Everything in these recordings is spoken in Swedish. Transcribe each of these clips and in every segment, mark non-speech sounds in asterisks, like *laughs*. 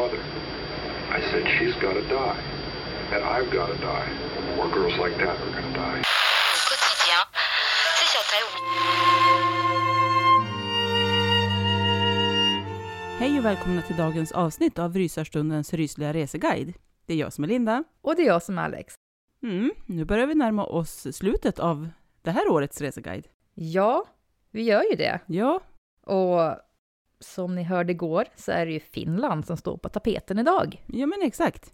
Mother. I said, she's got to die. And I've got to die. More girls like that are going to die. Au quotidien, c'est sur Terre. Hej och välkomna till dagens avsnitt av Rysarstundens rysliga reseguide. Det är jag som är Linda. Och det är jag som är Alex. Mm, nu börjar vi närma oss slutet av det här årets reseguide. Ja, vi gör ju det. Ja, Och som ni hörde igår så är det ju Finland som står på tapeten idag. ja men exakt.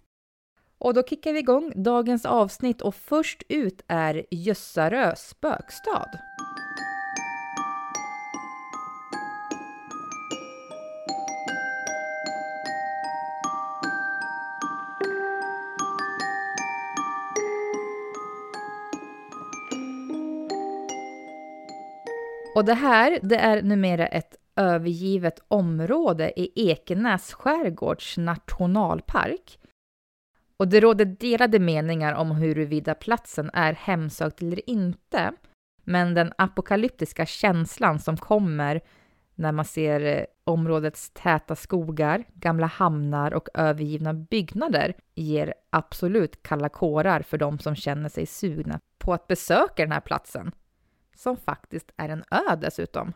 Och då kickar vi igång dagens avsnitt och först ut är Jössarö spökstad. Och det här, det är numera ett övergivet område i Ekenäs skärgårds nationalpark. Och det råder delade meningar om huruvida platsen är hemsökt eller inte. Men den apokalyptiska känslan som kommer när man ser eh, områdets täta skogar, gamla hamnar och övergivna byggnader ger absolut kalla kårar för de som känner sig sugna på att besöka den här platsen. Som faktiskt är en ö dessutom.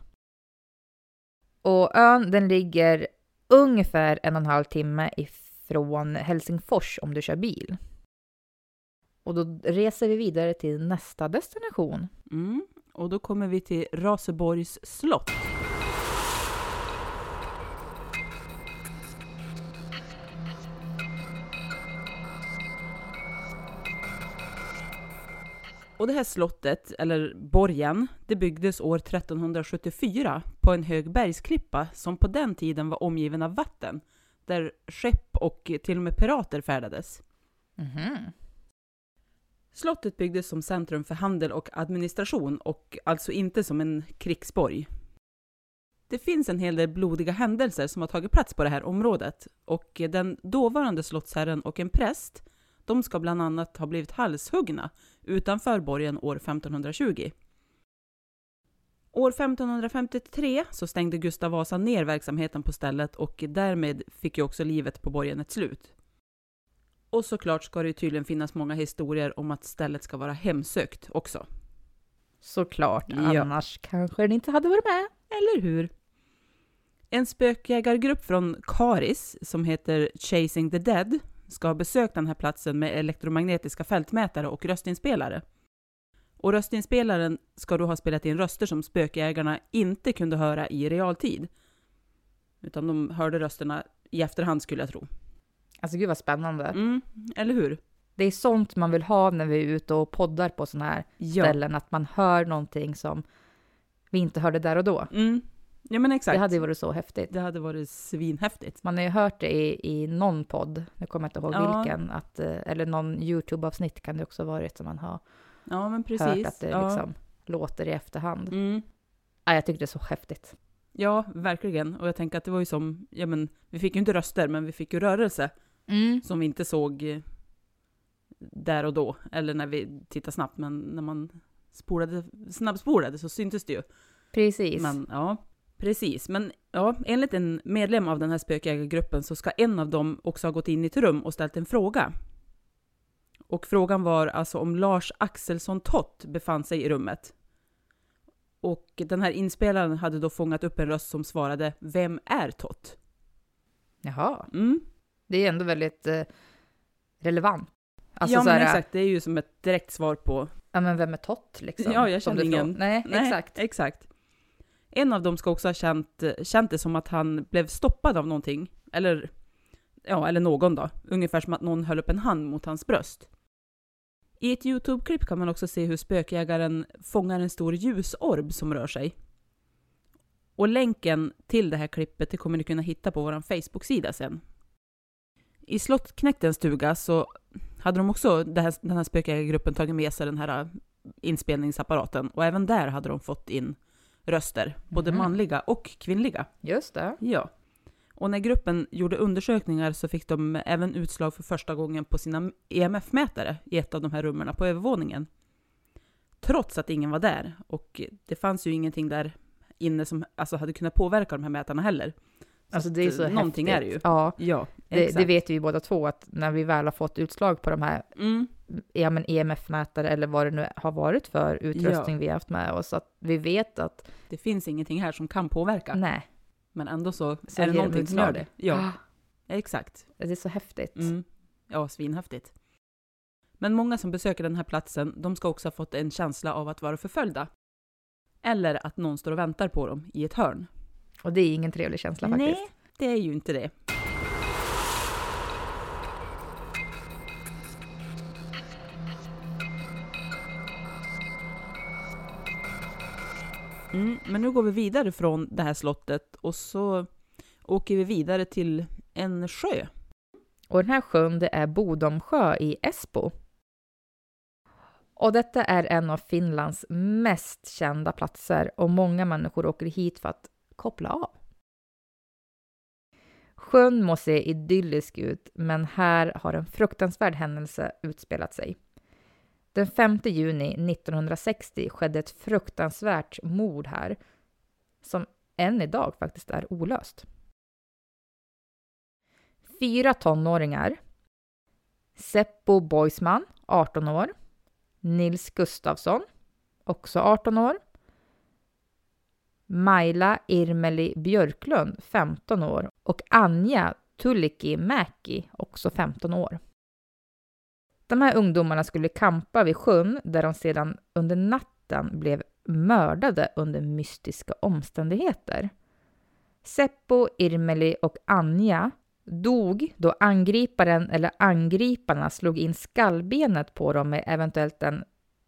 Och ön den ligger ungefär en och en halv timme ifrån Helsingfors om du kör bil. Och då reser vi vidare till nästa destination. Mm. Och då kommer vi till Raseborgs slott. Och det här slottet, eller borgen, det byggdes år 1374 på en hög bergsklippa som på den tiden var omgiven av vatten, där skepp och till och med pirater färdades. Mhm. Slottet byggdes som centrum för handel och administration och alltså inte som en krigsborg. Det finns en hel del blodiga händelser som har tagit plats på det här området och den dåvarande slottsherren och en präst, de ska bland annat ha blivit halshuggna utanför borgen år 1520. År 1553 så stängde Gustav Vasa ner verksamheten på stället och därmed fick ju också livet på borgen ett slut. Och såklart ska det ju tydligen finnas många historier om att stället ska vara hemsökt också. Såklart, Ja. annars kanske den inte hade varit med. Eller hur? En spökjägargrupp från Karis som heter Chasing the Dead ska ha besökt den här platsen med elektromagnetiska fältmätare och röstinspelare. Och röstinspelaren ska då ha spelat in röster som spökjägarna inte kunde höra i realtid. Utan de hörde rösterna i efterhand skulle jag tro. Alltså gud vad spännande. Mm, eller hur? Det är sånt man vill ha när vi är ute och poddar på sådana här Ja. ställen, att man hör någonting som vi inte hörde där och då. Mm. Ja men exakt. Det hade ju varit så häftigt. det hade varit svinhäftigt. Man har ju hört det i, i någon podd, jag kommer inte ihåg Ja. vilken, att, eh, eller någon YouTube-avsnitt kan det också varit som man har Ja men precis. hört att det ja. liksom låter i efterhand. Mm. Ja, jag tyckte det är så häftigt. Ja, verkligen. Och jag tänker att det var ju som, ja men, vi fick ju inte röster, men vi fick ju rörelse som vi inte såg eh, där och då, eller när vi tittade snabbt, men när man spolade, snabbspolade så syntes det ju. Precis. Men ja, precis. Men ja, enligt en medlem av den här spökjägargruppen så ska en av dem också ha gått in i ett rum och ställt en fråga. Och frågan var alltså om Lars Axelsson Tott befann sig i rummet. Och den här inspelaren hade då fångat upp en röst som svarade Vem är Tott? Jaha, Mm. det är ändå väldigt eh, relevant. Alltså ja men här, exakt, det är ju som ett direkt svar på ja men vem är Tott liksom? Ja, jag känner ingen. frågar. Nej, exakt. exakt. En av dem ska också ha känt, känt det som att han blev stoppad av någonting. Eller, ja, eller någon då. Ungefär som att någon höll upp en hand mot hans bröst. I ett YouTube-klipp kan man också se hur spökjägaren fångar en stor ljusorb som rör sig. Och länken till det här klippet det kommer ni kunna hitta på vår Facebook-sida sen. I Slottknäktens stuga så hade de också, den här, den här spökjägargruppen, tagit med sig den här eh, inspelningsapparaten och även där hade de fått in röster, både Mhm. manliga och kvinnliga. Just det. Ja. Och när gruppen gjorde undersökningar så fick de även utslag för första gången på sina EMF-mätare i ett av de här rummen på övervåningen. Trots att ingen var där och det fanns ju ingenting där inne som alltså, hade kunnat påverka de här mätarna heller. Alltså att, det är så eh, någonting häftigt. är det ju. Ja, Ja, det, det vet vi ju båda två att när vi väl har fått utslag på de här Mm, ja, men EMF-mätare eller vad det nu har varit för utrustning vi har haft med oss, att vi vet att det finns ingenting här som kan påverka, nej, men ändå så, Så är det någonting som gör det. Ja, Ah, exakt. det är så häftigt. Mm. Ja, svinhäftigt. Men många som besöker den här platsen, de ska också ha fått en känsla av att vara förföljda. Eller att någon står och väntar på dem i ett hörn. Och det är ingen trevlig känsla faktiskt. Nej, det är ju inte det. Mm, men nu går vi vidare från det här slottet och så åker vi vidare till en sjö. Och den här sjön det är Bodomsjö i Esbo. Och detta är en av Finlands mest kända platser och många människor åker hit för att koppla av. Sjön må se idyllisk ut, men här har en fruktansvärd händelse utspelat sig. Den 5 juni 1960 skedde ett fruktansvärt mord här, som än idag faktiskt är olöst. Fyra tonåringar, Seppo Boisman, 18 år, Nils Gustafsson, också 18 år, Maila Irmeli Björklund, 15 år och Anja Tulikki Mäki, också 15 år. De här ungdomarna skulle kampa vid sjön där de sedan under natten blev mördade under mystiska omständigheter. Seppo, Irmeli och Anja dog då angriparen eller angriparna slog in skallbenet på dem med eventuellt en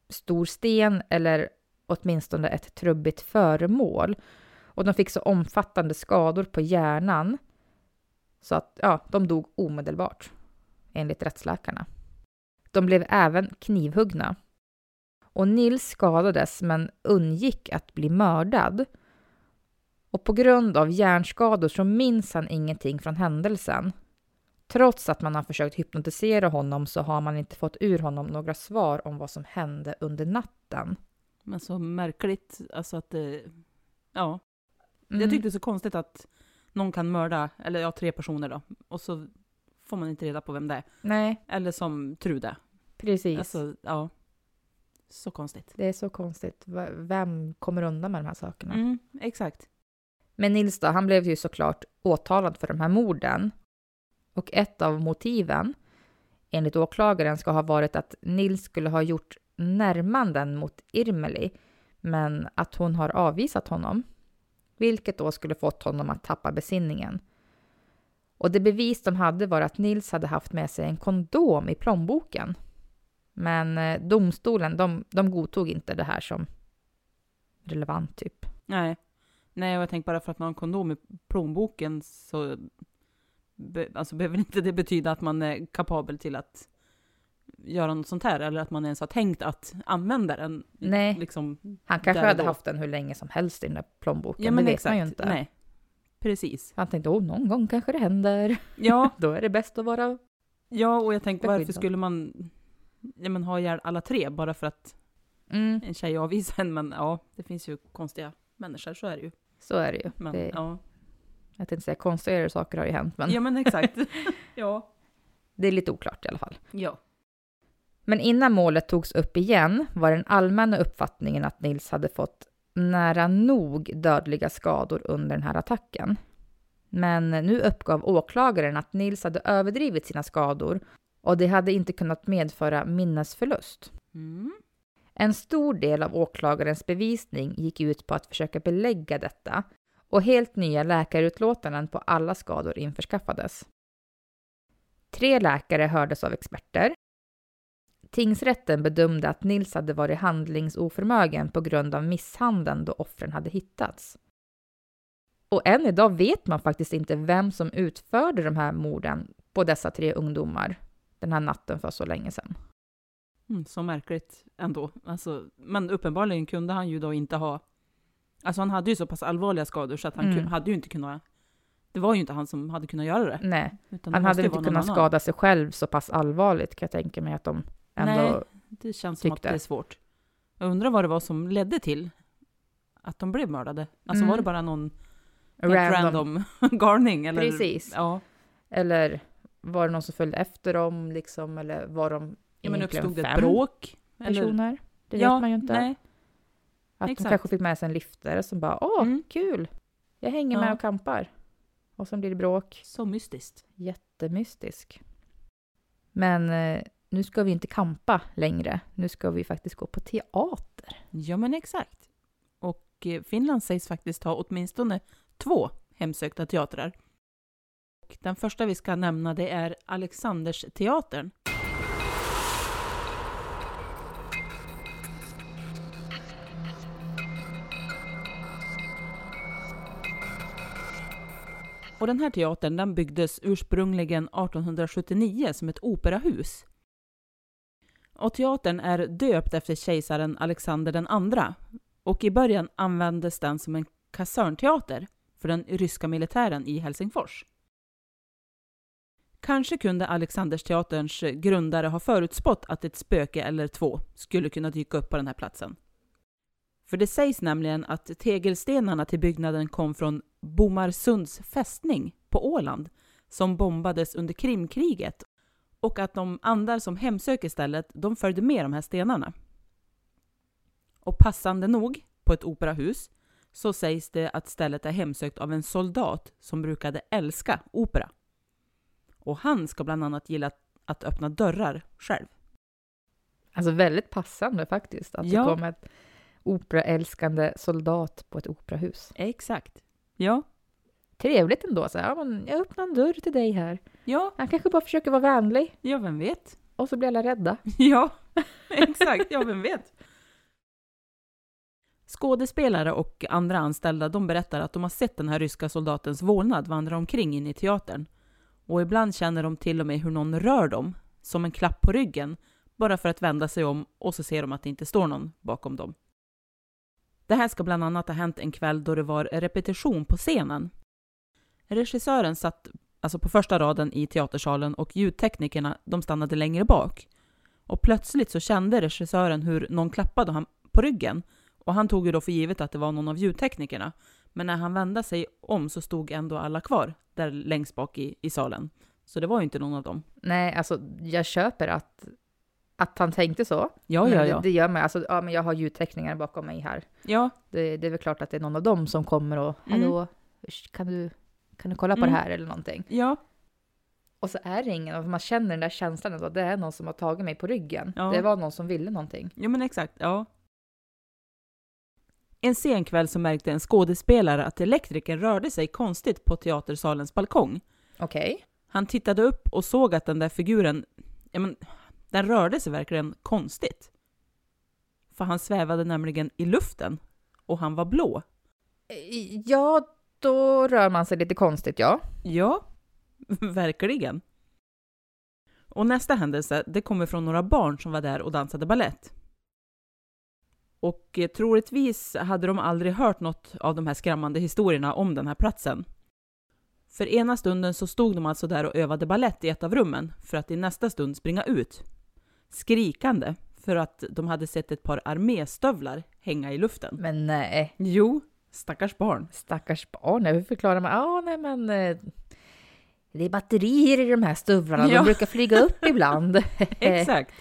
stor sten eller åtminstone ett trubbigt föremål. Och de fick så omfattande skador på hjärnan så att ja, de dog omedelbart, enligt rättsläkarna. De blev även knivhuggna. Och Nils skadades men undgick att bli mördad. Och på grund av hjärnskador så minns han ingenting från händelsen. Trots att man har försökt hypnotisera honom så har man inte fått ur honom några svar om vad som hände under natten. Men så märkligt, alltså att det... Ja. Mm. Jag tyckte det var så konstigt att någon kan mörda, eller ja, tre personer då, och så får man inte reda på vem det är. Nej, Eller som Trude. precis. Alltså, ja. Så konstigt. Det är så konstigt. V- Vem kommer undan med de här sakerna? Mm, exakt. Men Nils då, han blev ju såklart åtalad för de här morden. Och ett av motiven, enligt åklagaren, ska ha varit att Nils skulle ha gjort närmanden mot Irmeli, men att hon har avvisat honom. Vilket då skulle fått honom att tappa besinningen. Och det bevis de hade var att Nils hade haft med sig en kondom i plånboken. Men eh, domstolen, de, de godtog inte det här som relevant typ. Nej. Nej, jag tänkte bara för att man har en kondom i plånboken så be, alltså, behöver inte det betyda att man är kapabel till att göra något sånt här, eller att man ens har tänkt att använda den. Nej. Liksom, Han kanske hade haft den hur länge som helst i den där plånboken. Ja, men det vet exakt. man ju inte. Nej. Precis. Han tänkte, åh, någon gång kanske det händer. Ja, *laughs* Då är det bäst att vara... ja, och jag tänkte varför skulle man ja, men, ha ihjäl alla tre bara för att Mm, en tjej avvisar en? Men ja, det finns ju konstiga människor, så är det ju. så är det ju. Men, det, ja. Jag tänkte säga konstigare saker har ju hänt, men ja, men exakt. *laughs* ja. det är lite oklart i alla fall. Ja. Men innan målet togs upp igen var den allmänna uppfattningen att Nils hade fått nära nog dödliga skador under den här attacken. Men nu uppgav åklagaren att Nils hade överdrivit sina skador och det hade inte kunnat medföra minnesförlust. Mm. En stor del av åklagarens bevisning gick ut på att försöka belägga detta och helt nya läkarutlåtanden på alla skador införskaffades. Tre läkare hördes av experter. Tingsrätten bedömde att Nils hade varit handlingsoförmögen på grund av misshandeln då offren hade hittats. Och än idag vet man faktiskt inte vem som utförde de här morden på dessa tre ungdomar den här natten för så länge sedan. Mm, så märkligt ändå. Alltså, men uppenbarligen kunde han ju då inte ha... Alltså han hade ju så pass allvarliga skador så att han Mm. hade ju inte kunnat... Det var ju inte han som hade kunnat göra det. Nej, han hade inte kunnat annan. skada sig själv så pass allvarligt kan jag tänka mig att de ändå... Nej. Det känns som att tyckte. det är svårt. Jag undrar vad det var som ledde till att de blev mördade. Alltså Mm. var det bara någon helt random, *laughs* garning? Eller? Precis. Ja. Eller var det någon som följde efter dem liksom? Eller var de ja men uppstod det ett fem bråk? Eller? personer? Det ja, vet man ju inte. Nej. att de exakt. kanske fick med sig en liftare som bara åh, Mm. kul! Jag hänger med Ja. och kampar. Och sen blir det bråk. Så mystiskt. Jättemystisk. Men eh, nu ska vi inte kampa längre. Nu ska vi faktiskt gå på teater. Ja men exakt. Och eh, Finland sägs faktiskt ha åtminstone två hemsökta teatrar. Och den första vi ska nämna det är Alexandersteatern. Och den här teatern den byggdes ursprungligen 1879 som ett operahus. Och teatern är döpt efter kejsaren Alexander den andra. Och i början användes den som en kasernteater för den ryska militären i Helsingfors. Kanske kunde Alexandersteaterns grundare ha förutspått att ett spöke eller två skulle kunna dyka upp på den här platsen. För det sägs nämligen att tegelstenarna till byggnaden kom från Bomarsunds fästning på Åland som bombades under Krimkriget och att de andar som hemsöker stället, de följde med de här stenarna. Och passande nog, på ett operahus, så sägs det att stället är hemsökt av en soldat som brukade älska opera. Och han ska bland annat gilla att, öppna dörrar själv. Alltså väldigt passande faktiskt att Ja. det kom ett operaälskande soldat på ett operahus. Exakt. Ja. Trevligt ändå. Så här, ja, men jag öppnar en dörr till dig här. Ja, Han kanske bara försöker vara vänlig ja vem vet? och så blir alla rädda. Ja, *laughs* exakt. Ja, vem vet? Skådespelare och andra anställda de berättar att de har sett den här ryska soldatens vålnad vandra omkring in i teatern. Och ibland känner de till och med hur någon rör dem, som en klapp på ryggen, bara för att vända sig om och så ser de att det inte står någon bakom dem. Det här ska bland annat ha hänt en kväll då det var repetition på scenen. Regissören satt alltså på första raden i teatersalen och ljudteknikerna de stannade längre bak. Och plötsligt så kände regissören hur någon klappade han på ryggen och han tog ju då för givet att det var någon av ljudteknikerna. Men när han vände sig om så stod ändå alla kvar där längst bak i, i salen. Så det var ju inte någon av dem. Nej, alltså jag köper att, att han tänkte så. Ja, Men ja, Det, ja. det gör mig. Alltså, ja, men jag har ljudteckningar bakom mig här. Ja, Det, det är väl klart att det är någon av dem som kommer och Mm. hallå, kan du, kan du kolla på Mm. det här eller någonting? ja, Och så är det ingen, och man känner den där känslan att det är någon som har tagit mig på ryggen. Ja. Det var någon som ville någonting. ja men exakt. Ja. En sen kväll så märkte en skådespelare att elektrikern rörde sig konstigt på teatersalens balkong. Okej. Han tittade upp och såg att den där figuren, ja men, den rörde sig verkligen konstigt. För han svävade nämligen i luften och han var blå. Ja, då rör man sig lite konstigt, ja. Ja, *laughs* verkligen. Och nästa händelse, det kommer från några barn som var där och dansade ballett. Och eh, troligtvis hade de aldrig hört något av de här skrämmande historierna om den här platsen. För ena stunden så stod de alltså där och övade ballett i ett av rummen för att i nästa stund springa ut. Skrikande för att de hade sett ett par arméstövlar hänga i luften. Men nej, Jo, stackars barn. stackars barn. Hur förklarar man? Ja, nej men... eh, Det är batterier i de här stövlarna. Ja. De brukar flyga upp *laughs* ibland. Exakt.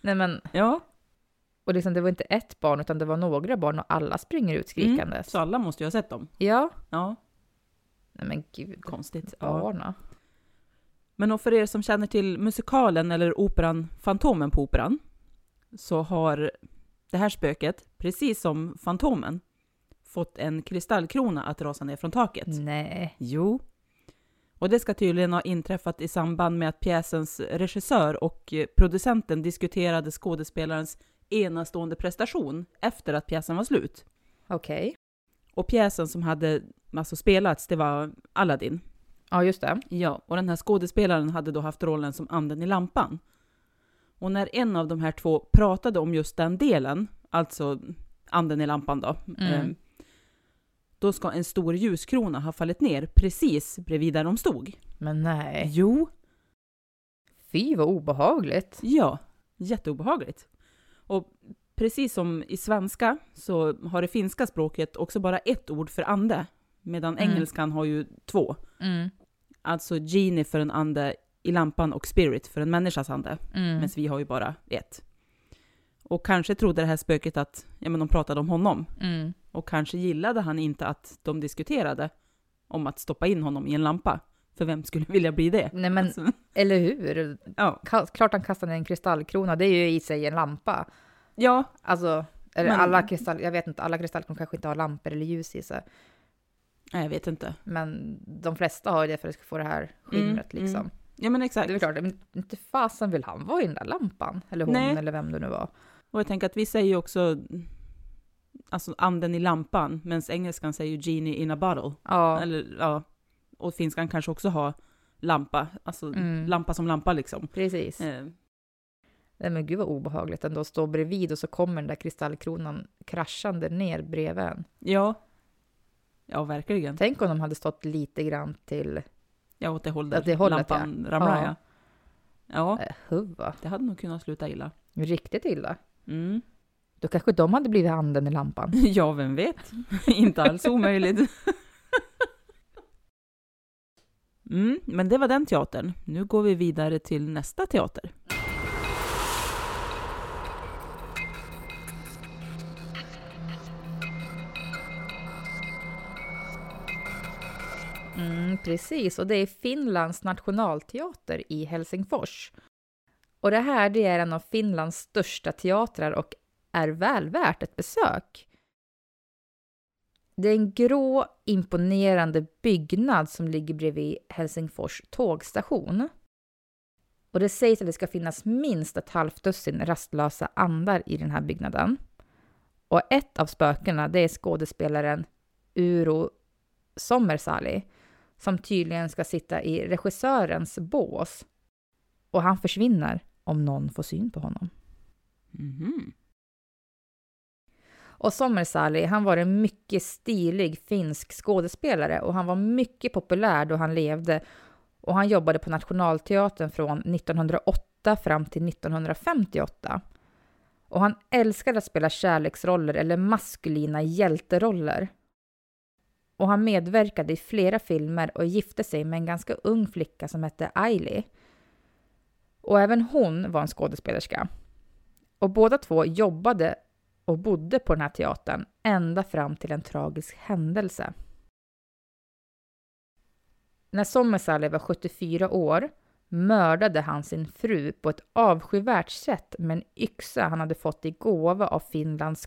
Nej men, Ja, och liksom, det var inte ett barn, utan det var några barn och alla springer ut skrikandes. Mm, så alla måste ju ha sett dem. Ja. Ja, Nej men gud. konstigt. Ja. Barna. Men och för er som känner till musikalen eller operan Fantomen på Operan så har det här spöket, precis som Fantomen, fått en kristallkrona att rasa ner från taket. Nej. Jo. Och det ska tydligen ha inträffat i samband med att pjäsens regissör och eh, producenten diskuterade skådespelarens enastående prestation efter att pjäsen var slut. Okej. Och pjäsen som hade alltså spelats, det var Aladdin. Ja, just det. Ja, och den här skådespelaren hade då haft rollen som anden i lampan. Och när en av de här två pratade om just den delen, alltså anden i lampan då, Mm. Då ska en stor ljuskrona ha fallit ner precis bredvid där de stod. Men nej. Jo, Fy vad obehagligt. ja, jätteobehagligt. Och precis som i svenska så har det finska språket också bara ett ord för ande, medan Mm. engelskan har ju två. Mm. Alltså genie för en ande i lampan och spirit för en människas ande. Mm. Men vi har ju bara ett. Och kanske trodde det här spöket att ja, men de pratade om honom. Mm. Och kanske gillade han inte att de diskuterade om att stoppa in honom i en lampa. För vem skulle vilja bli det? Nej men, Alltså, *laughs* eller hur? ja. Klart han kastade en kristallkrona, det är ju i sig en lampa. ja, Alltså, eller Men- alla kristall, jag vet inte, alla kristallkronor kanske inte har lampor eller ljus i sig. nej, jag vet inte. Men de flesta har ju det för att det få det här skimret Mm, liksom. mm. Ja men Det exakt. är väl klart, men inte fasen vill han vara i den där lampan. Eller hon, Nej. eller vem det nu var. Och jag tänker att vi säger ju också alltså anden i lampan, medan engelskan säger genie in a bottle. Ja, Eller ja, och finskan kanske också har lampa, alltså Mm. lampa som lampa liksom. precis. Eh, Nej men gud vad obehagligt ändå att stå bredvid och så kommer den där kristallkronan kraschande ner bredvid en. ja. Ja, verkligen. Tänk om de hade stått lite grann till Ja, åt det hållet Åt det hållet, lampan ja. ramlar, Ja. ja. Ja, eh, huva. det hade nog kunnat sluta illa. Riktigt illa. Mm. Då kanske de hade blivit anden i lampan. *laughs* Ja, vem vet? Inte alls omöjligt. Mm, men det var den teatern. Nu går vi vidare till nästa teater. Mm, precis, och det är Finlands nationalteater i Helsingfors. Och det här det är en av Finlands största teatrar och är väl värt ett besök. Det är en grå, imponerande byggnad som ligger bredvid Helsingfors tågstation. Och det sägs att det ska finnas minst ett halvt dussin rastlösa andar i den här byggnaden. Och ett av spökena det är skådespelaren Uro Sommersali som tydligen ska sitta i regissörens bås. Och han försvinner om någon får syn på honom. Mhm. Och Sommersali, han var en mycket stilig finsk skådespelare och han var mycket populär då han levde och han jobbade på Nationalteatern från 1908 fram till 1958. Och han älskade att spela kärleksroller eller maskulina hjälteroller. Och han medverkade i flera filmer och gifte sig med en ganska ung flicka som hette Ailey. Och även hon var en skådespelerska. Och båda två jobbade och bodde på den här teatern ända fram till en tragisk händelse. När Sommersali var 74 år mördade han sin fru på ett avskyvärt sätt med en yxa han hade fått i gåva av Finlands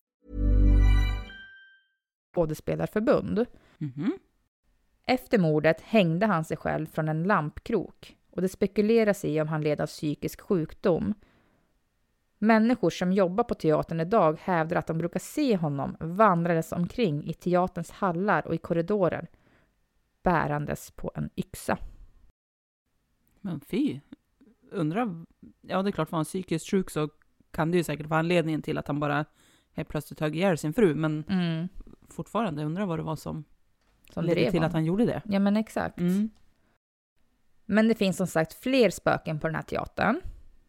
Skådespelarförbund. Mhm. Efter mordet hängde han sig själv från en lampkrok och det spekuleras i om han led av psykisk sjukdom. Människor som jobbar på teatern idag hävdar att de brukar se honom vandrandes omkring i teaterns hallar och i korridorer bärandes på en yxa. Men fy. Undrar... Ja, det är klart, var han psykiskt sjuk så kan det ju säkert vara anledningen till att han bara helt plötsligt högg ihjäl sin fru. Men Mm. Fortfarande, undrar vad det var som, Som ledde till att han gjorde det. Ja, men exakt. Mm. Men det finns som sagt fler spöken på den här teatern.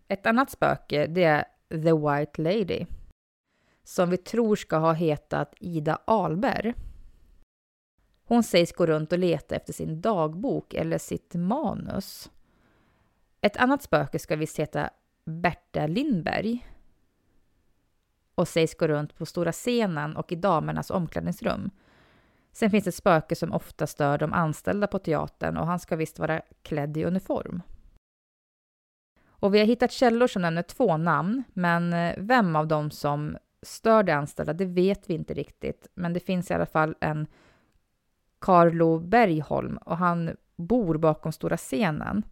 Ett annat spöke, det är The White Lady. Som vi tror ska ha hetat Ida Alberg. Hon sägs gå runt och leta efter sin dagbok eller sitt manus. Ett annat spöke ska visst heta Berta Lindberg. Och sägs gå runt på stora scenen och i damernas omklädningsrum. Sen finns ett spöke som ofta stör de anställda på teatern och han ska visst vara klädd i uniform. Och vi har hittat källor som nämner två namn, men eh, vem av dem som stör de anställda, det vet vi inte riktigt. Men det finns i alla fall en Carlo Bergholm och han bor bakom stora scenen.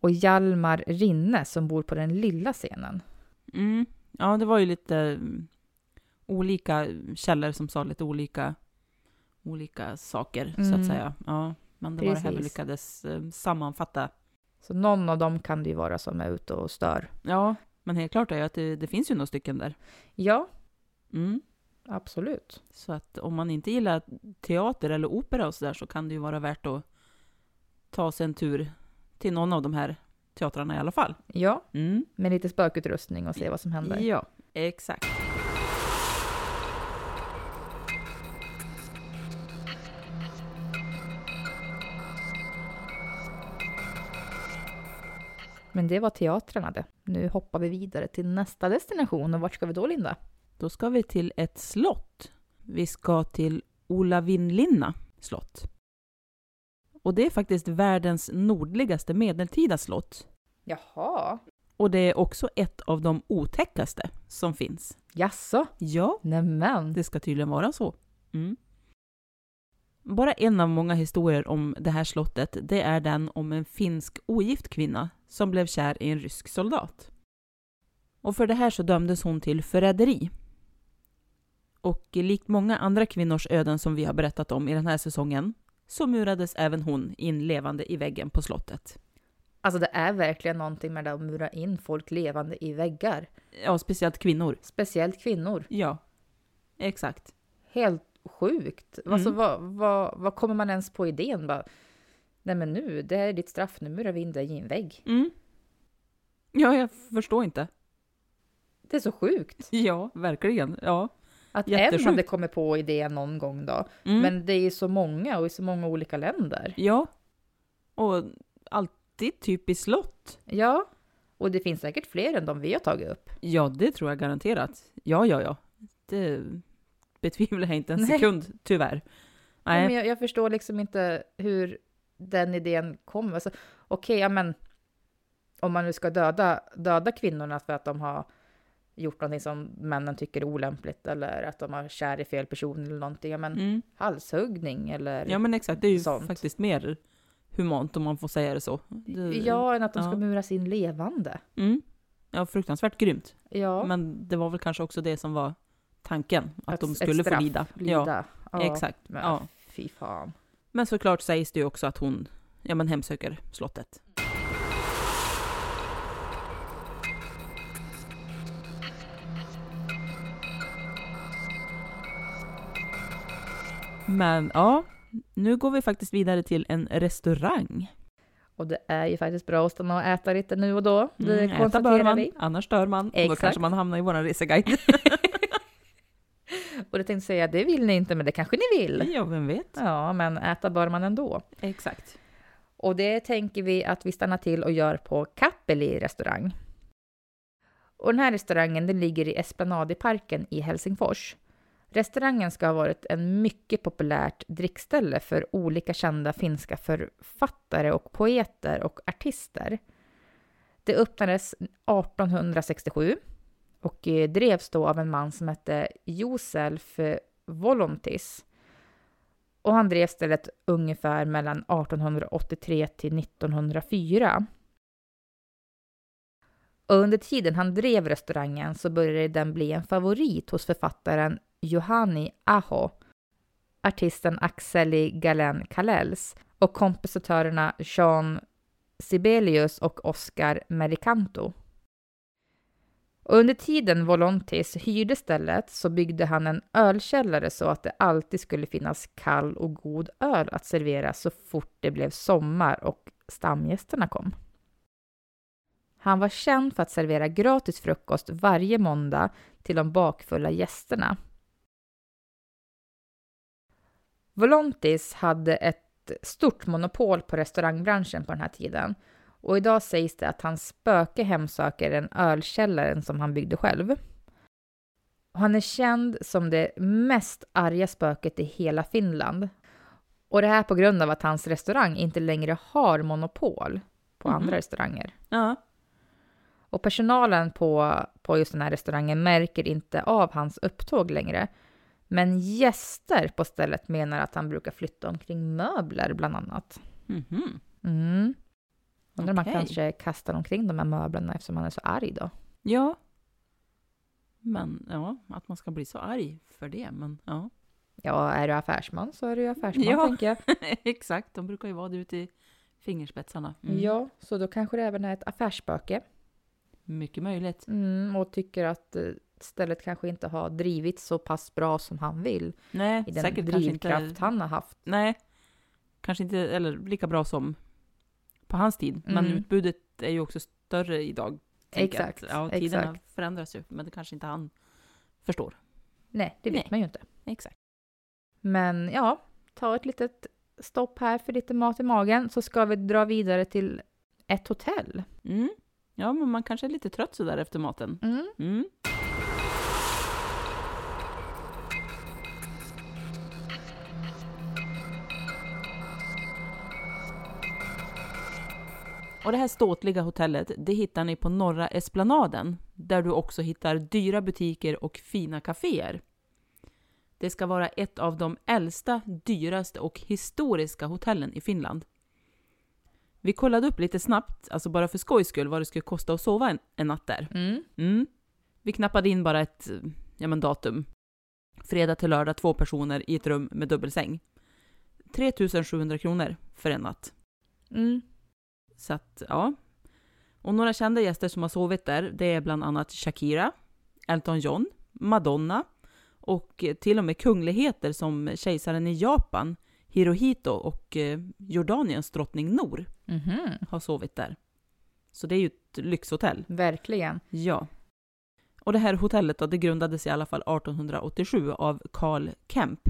Och Hjalmar Rinne som bor på den lilla scenen. Mm. Ja, det var ju lite mm, olika källor som sa lite olika, olika saker, så Mm. att säga. Ja, men det var det här vi lyckades eh, sammanfatta. Så någon av dem kan det ju vara som är ute och stör. Ja, men helt klart är ju att det, det finns ju några stycken där. Ja, Mm. absolut. Så att om man inte gillar teater eller opera och sådär så kan det ju vara värt att ta sig en tur till någon av de här teatrarna i alla fall. Ja, Mm. med lite spökutrustning och se vad som händer. Ja, exakt. Men det var teatrarna det. Nu hoppar vi vidare till nästa destination. Och vart ska vi då, Linda? Då ska vi till ett slott. Vi ska till Olavinlinna slott. Och det är faktiskt världens nordligaste medeltida slott. Jaha. Och det är också ett av de otäckaste som finns. Jaså? Ja, Nämen. det ska tydligen vara så. Mm. Bara en av många historier om det här slottet, det är den om en finsk ogift kvinna som blev kär i en rysk soldat. Och för det här så dömdes hon till förräderi. Och likt många andra kvinnors öden som vi har berättat om i den här säsongen så murades även hon in levande i väggen på slottet. Alltså det är verkligen någonting med det att mura in folk levande i väggar. Ja, speciellt kvinnor. Speciellt kvinnor. Ja, exakt. Helt sjukt. Mm. Alltså vad, vad, vad kommer man ens på idén? Bara, Nej men nu, det här är ditt straff, nu murar vi in dig i en vägg. Mm. Ja, jag förstår inte. Det är så sjukt. Ja, verkligen. Ja. Att en hade kommit på idén någon gång då. Mm. Men det är ju så många och i så många olika länder. Ja. Och alltid typ i slott. Ja, och det finns säkert fler än de vi har tagit upp. Ja, det tror jag garanterat. Ja, ja, ja. Det betvivlar jag inte en *laughs* Nej. sekund, tyvärr. Nej. Men jag, jag förstår liksom inte hur den idén kom. Alltså, Okej, ja men om man nu ska döda, döda kvinnorna för att de har gjort någonting som männen tycker är olämpligt eller att de har kär i fel person eller någonting. Ja, men Mm. halshuggning eller Ja, men exakt. Det är ju sånt. faktiskt mer humant om man får säga det så. Det, Ja, än att de ska ja. muras in levande. Mm. Ja, fruktansvärt grymt. Ja, Men det var väl kanske också det som var tanken att, Ett- de skulle få lida. lida. Ja, exakt. Men, Ja. Fy fan. Men såklart sägs det ju också att hon ja, men hemsöker slottet. Men ja, nu går vi faktiskt vidare till en restaurang. Och det är ju faktiskt bra att stanna och äta lite nu och då. Det Mm, äta konstaterar bör man, vi. annars dör man. Och då Exakt. kanske man hamnar i vår reseguide. *laughs* Och det tänkte säga, det vill ni inte, men det kanske ni vill. ja, vem vet? Ja, men äta bör man ändå. Exakt. Och det tänker vi att vi stannar till och gör på Kappeli restaurang. Och den här restaurangen den ligger i Esplanadiparken i Helsingfors. Restaurangen ska ha varit en mycket populärt drickställe för olika kända finska författare och poeter och artister. Det öppnades 1867 och eh, drevs då av en man som hette Josef Volontis. Och han drev stället ungefär mellan 1883 till 1904. Och under tiden han drev restaurangen så började den bli en favorit hos författaren Johanni Aho, artisten Axeli Galen Kalels och kompositörerna Jean Sibelius och Oscar Mericanto. Och under tiden Volontis hyrde stället så byggde han en ölkällare så att det alltid skulle finnas kall och god öl att servera så fort det blev sommar och stamgästerna kom. Han var känd för att servera gratis frukost varje måndag till de bakfulla gästerna. Volontis hade ett stort monopol på restaurangbranschen på den här tiden och idag sägs det att hans spöke hemsöker den ölkällaren som han byggde själv. Och han är känd som det mest arga spöket i hela Finland. Och det här på grund av att hans restaurang inte längre har monopol på Mhm. andra restauranger. Ja. Och personalen på, på just den här restaurangen märker inte av hans upptåg längre. Men gäster på stället menar att han brukar flytta omkring möbler bland annat. Mhm. Mm. Undrar om man Okej. kanske kastar omkring de här möblerna eftersom han är så arg då. Ja. Men ja, att man ska bli så arg för det. Men ja. Ja, är du affärsman så är du affärsman Ja. tänker jag. *laughs* Exakt, de brukar ju vara det ute i fingerspetsarna. Mm. Ja, så då kanske det även är ett affärsspöke. Mycket möjligt. Mm, och tycker att eh, stället kanske inte har drivit så pass bra som han vill. Nej, I den säkert drivkraft inte. han har haft. Nej, kanske inte eller lika bra som på hans tid. Men Mm. utbudet är ju också större idag. Exakt, Ja, tiderna exakt. förändras ju, men det kanske inte han förstår. Nej, det vet Nej. man ju inte. Exakt. Men ja, ta ett litet stopp här för lite mat i magen så ska vi dra vidare till ett hotell. Mm. Ja, men man kanske är lite trött sådär efter maten. Mm. Mm. Och det här ståtliga hotellet, det hittar ni på Norra Esplanaden, där du också hittar dyra butiker och fina kaféer. Det ska vara ett av de äldsta, dyraste och historiska hotellen i Finland. Vi kollade upp lite snabbt, alltså bara för skojs skull, vad det skulle kosta att sova en, en natt där. Mm. Mm. Vi knappade in bara ett ja, men datum. Fredag till lördag, två personer i ett rum med dubbelsäng. 3700 kronor för en natt. Mm. Så att, ja. Och några kända gäster som har sovit där, det är bland annat Shakira, Elton John, Madonna och eh, till och med kungligheter som kejsaren i Japan, Hirohito och eh, Jordaniens drottning Nor Mhm. har sovit där. Så det är ju ett lyxhotell. Verkligen. Ja. Och det här hotellet då, det grundades i alla fall 1887 av Carl Kemp.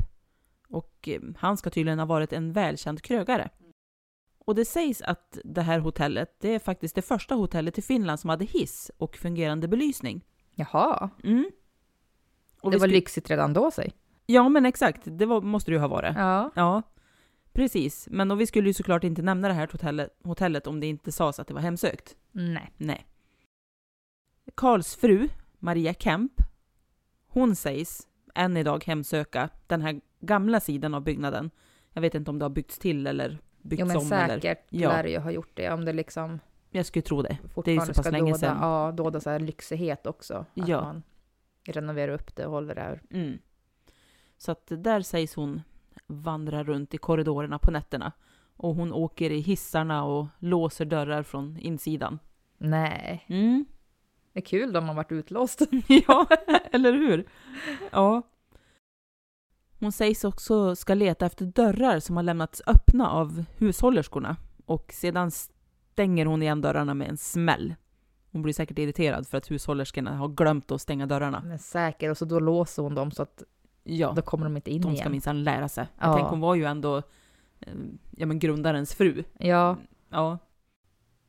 Och eh, han ska tydligen ha varit en välkänd krögare. Och det sägs att det här hotellet, det är faktiskt det första hotellet i Finland som hade hiss och fungerande belysning. Jaha, Mm. Och det var lyxigt redan då säg. Ja, men exakt. Det var, måste det ju ha varit. Ja. Ja, precis. Men och vi skulle ju såklart inte nämna det här hotellet, hotellet om det inte sades att det var hemsökt. Nej. Nej. Karls fru, Maria Kemp, hon sägs än idag hemsöka den här gamla sidan av byggnaden. Jag vet inte om det har byggts till eller byggts Jo men om. säkert Eller, ja, lär det ju ha gjort det om det liksom jag skulle tro det. fortfarande så pass länge sedan. ja, dåda så här lyxighet också. Att Ja. Man renoverar upp det och håller det här. Mm. Så att där sägs hon vandra runt i korridorerna på nätterna. Och hon åker i hissarna och låser dörrar från insidan. Nej, Mm. det är kul de har varit utlåst. *laughs* ja, eller hur? Ja. Hon sägs också ska leta efter dörrar som har lämnats öppna av hushållerskorna. Och sedan stänger hon igen dörrarna med en smäll. Hon blir säkert irriterad för att hushållerskorna har glömt att stänga dörrarna. Men säker, och så då låser hon dem så att Ja, då kommer de inte in de ska igen. minsann lära sig. Ja. Jag tänker hon var ju ändå eh, ja, men grundarens fru. Ja, Ja.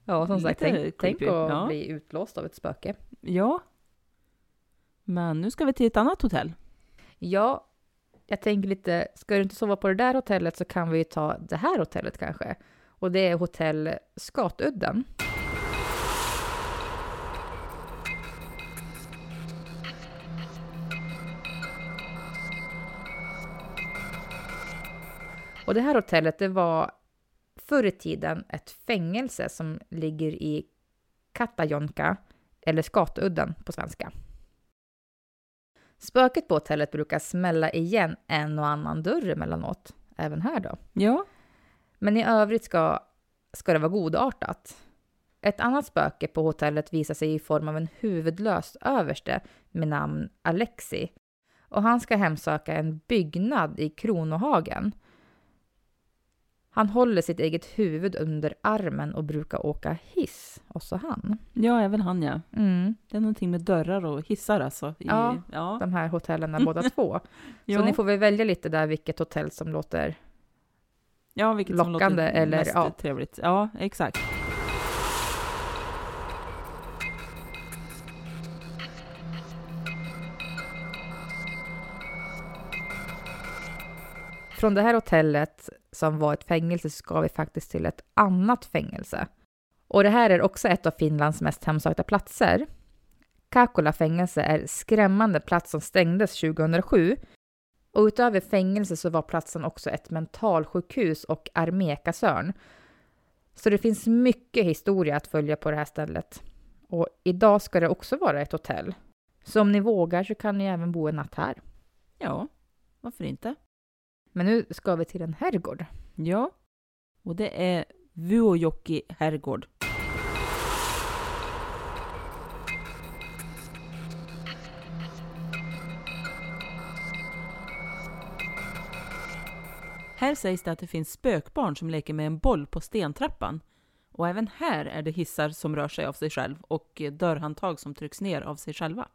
ja som sagt, Lite tänk, tänk att ja. bli utlåst av ett spöke. ja. Men nu ska vi till ett annat hotell. Ja, jag tänker lite, ska du inte sova på det där hotellet så kan vi ju ta det här hotellet kanske. Och det är hotell Skatudden. Och det här hotellet, det var förr i tiden ett fängelse som ligger i Katajonka, eller Skatudden på svenska. Spöket på hotellet brukar smälla igen en och annan dörr emellanåt, även här då. Ja. Men i övrigt ska, ska det vara godartat. Ett annat spöke på hotellet visar sig i form av en huvudlös överste med namn Alexi. Och han ska hemsöka en byggnad i Kronohagen. Han håller sitt eget huvud under armen och brukar åka hiss, och så han. Ja, även han ja. Mm, Det är någonting med dörrar och hissar alltså. I, Ja. ja. de här hotellen *laughs* båda två. ja. Så ni får väl välja lite där vilket hotell som låter ja, vilket som lockande låter eller- mest ja. trevligt. Ja, exakt. Från det här hotellet som var ett fängelse ska vi faktiskt till ett annat fängelse. Och det här är också ett av Finlands mest hemsökta platser. Kakola fängelse är skrämmande plats som stängdes 2007. Och utöver fängelse så var platsen också ett mentalsjukhus och armékasörn. Så det finns mycket historia att följa på det här stället. Och idag ska det också vara ett hotell. Så om ni vågar så kan ni även bo en natt här. Ja, varför inte? Men nu ska vi till en herrgård. Ja. Och det är Vuojoki herrgård. Här sägs det att det finns spökbarn som leker med en boll på stentrappan. Och även här är det hissar som rör sig av sig själv och dörrhandtag som trycks ner av sig själva.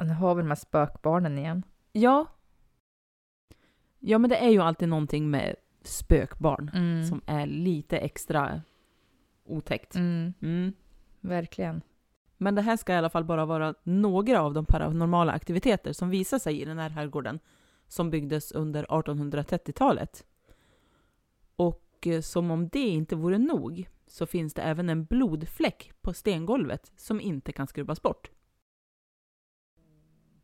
Nu har vi de här spökbarnen igen. Ja. Ja, men det är ju alltid någonting med spökbarn Mm. som är lite extra otäckt. Mm, Mm. verkligen. Men det här ska i alla fall bara vara några av de paranormala aktiviteter som visar sig i den här herrgården som byggdes under 1830-talet. Och eh, som om det inte vore nog så finns det även en blodfläck på stengolvet som inte kan skrubbas bort.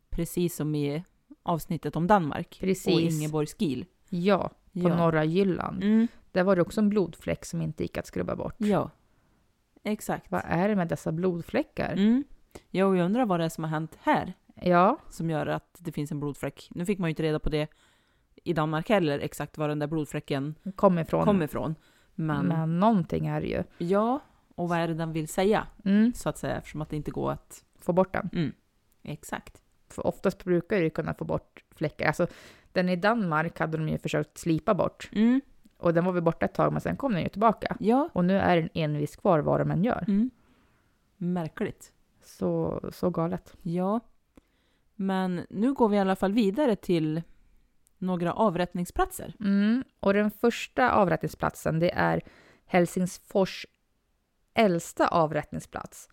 Precis som i avsnittet om Danmark Precis. och Ingeborgs Gil. Ja, på Ja. norra Jylland. Mm. Där var det också en blodfläck som inte gick att skrubba bort. Ja, exakt. Vad är det med dessa blodfläckar? Mm. Ja, och jag undrar vad det är som har hänt här Ja, som gör att det finns en blodfläck. Nu fick man ju inte reda på det i Danmark heller, exakt var den där blodfläcken kom ifrån. kom ifrån. Men, Men någonting är det ju. ja, och vad är det den vill säga, Mm, så att säga, eftersom att det inte går att... få bort den. Mm, exakt. För oftast brukar du kunna få bort fläckar. Alltså, den i Danmark hade de ju försökt slipa bort. Mm, Och den var väl borta ett tag, men sen kom den ju tillbaka. ja. Och nu är den envis kvar vad de än gör. Mm. Märkligt. Så, så galet. Ja. Men nu går vi i alla fall vidare till några avrättningsplatser. Mm. Och den första avrättningsplatsen, det är Helsingfors äldsta avrättningsplats.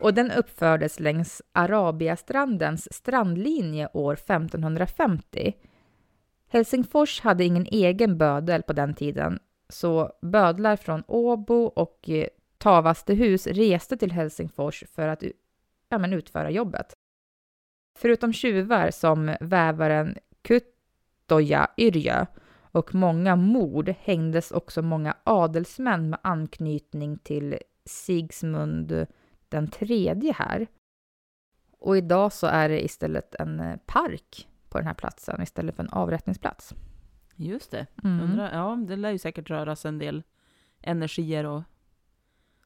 Och den uppfördes längs Arabiastrandens strandlinje år 1550. Helsingfors hade ingen egen bödel på den tiden, så bödlar från Åbo och eh, Tavastehus reste till Helsingfors för att ja, men utföra jobbet. Förutom tjuvar som vävaren Kuttoja Yrjö Och många mord hängdes också många adelsmän med anknytning till Sigismund den tredje här. Och idag så är det istället en eh, park på den här platsen istället för en avrättningsplats. Just det. Mm. Undrar, ja, det lär ju säkert röras en del energier och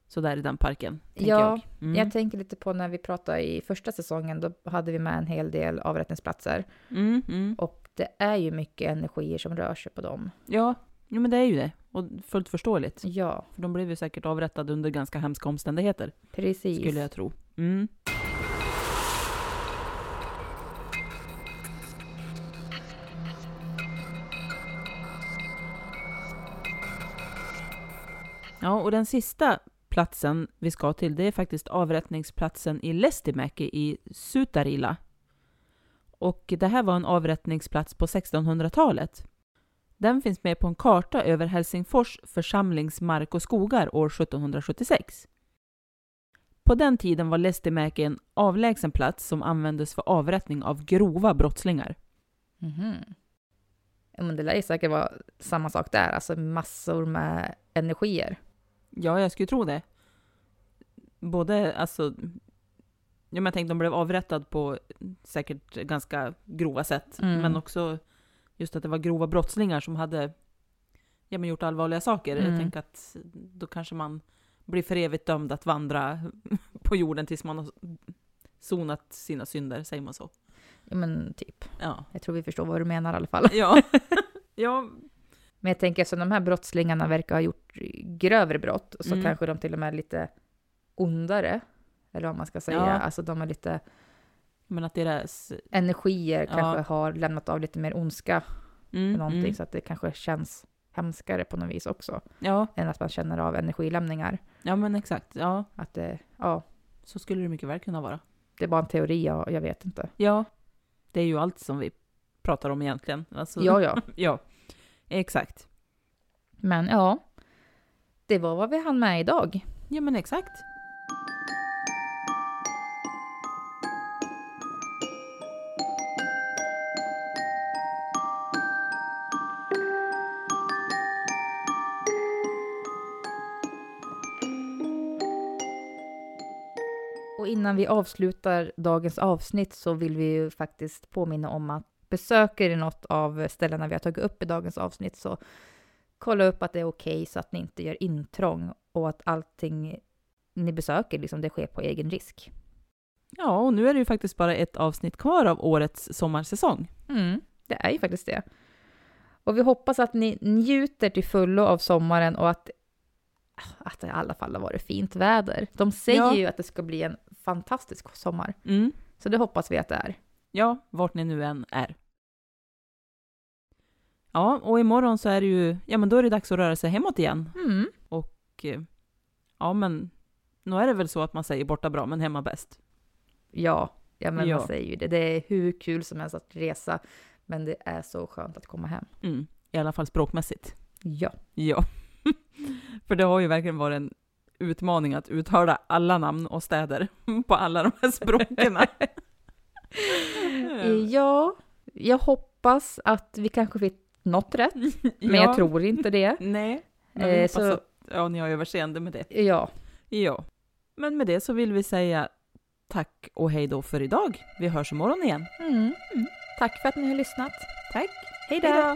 sådär i den parken. Ja, jag. Mm. Jag tänker lite på när vi pratade i första säsongen, då hade vi med en hel del avrättningsplatser. Mm, mm. Och det är ju mycket energier som rör sig på dem. Ja, jo, men det är ju det. Och fullt förståeligt. Ja, För de blev ju säkert avrättade under ganska hemska omständigheter, precis. skulle jag tro. Mm. Ja, och den sista platsen vi ska till, det är faktiskt avrättningsplatsen i Lestimäki i Sutarila. Och det här var en avrättningsplats på 1600-talet. Den finns med på en karta över Helsingfors församlings mark och skogar år 1776. På den tiden var Lestimäki en avlägsen plats som användes för avrättning av grova brottslingar. Mhm. Ja, men det lär ju säkert vara samma sak där, alltså massor med energier. Ja, jag skulle tro det. Både, alltså... Ja, men jag tänkte de blev avrättad på säkert ganska grova sätt. Mm. Men också just att det var grova brottslingar som hade ja, men gjort allvarliga saker. Mm. Jag tänker att då kanske man blir för evigt dömd att vandra *laughs* på jorden tills man har sonat sina synder, säger man så? Ja, men typ. Ja. Jag tror vi förstår vad du menar i alla fall. Ja. *laughs* ja. Men jag tänker att de här brottslingarna verkar ha gjort grövre brott, så Mm. kanske de till och med är lite ondare. Eller vad man ska säga. Ja. Alltså de är lite Men att deras... energier Ja. kanske har lämnat av lite mer ondska Mm, någonting, mm. så att det kanske känns hemskare på något vis också. Ja, Än att man känner av energilämningar. ja, men exakt. Ja, Att det, ja, så skulle det mycket väl kunna vara. det är bara en teori, jag, jag vet inte. Ja, det är ju allt som vi pratar om egentligen. Alltså, Ja, ja. *laughs* ja, exakt. Men ja, det var vad vi hann med idag. Ja, men exakt. Innan vi avslutar dagens avsnitt så vill vi ju faktiskt påminna om att besöker ni något av ställena vi har tagit upp i dagens avsnitt så kolla upp att det är okej så att ni inte gör intrång och att allting ni besöker, liksom det sker på egen risk. Ja, och nu är det ju faktiskt bara ett avsnitt kvar av årets sommarsäsong. Mm, det är ju faktiskt det. Och vi hoppas att ni njuter till fullo av sommaren och att, att det i alla fall har varit fint väder. De säger Ja. ju att det ska bli en fantastisk sommar, Mm. så det hoppas vi att det är. Ja, vart ni nu än är. Ja, och imorgon så är det ju, ja men då är det dags att röra sig hemåt igen. Mm. Och eh, ja, men nu är det väl så att man säger borta bra, men hemma bäst. Ja, ja men Ja. man säger ju det. Det är hur kul som helst att resa, men det är så skönt att komma hem. Mm. I alla fall språkmässigt. Ja. Ja. *laughs* För det har ju verkligen varit en utmaning att uttala alla namn och städer *laughs* på alla de här språken. *laughs* Ja, jag hoppas att vi kanske fick något rätt, *laughs* men jag tror inte det. Nej. Men Eh, så- att ja, ni har överseende med det. Ja, Ja. Men med det så vill vi säga tack och hej då för idag. Vi hörs imorgon igen. mm. tack för att ni har lyssnat. Tack. Hej då!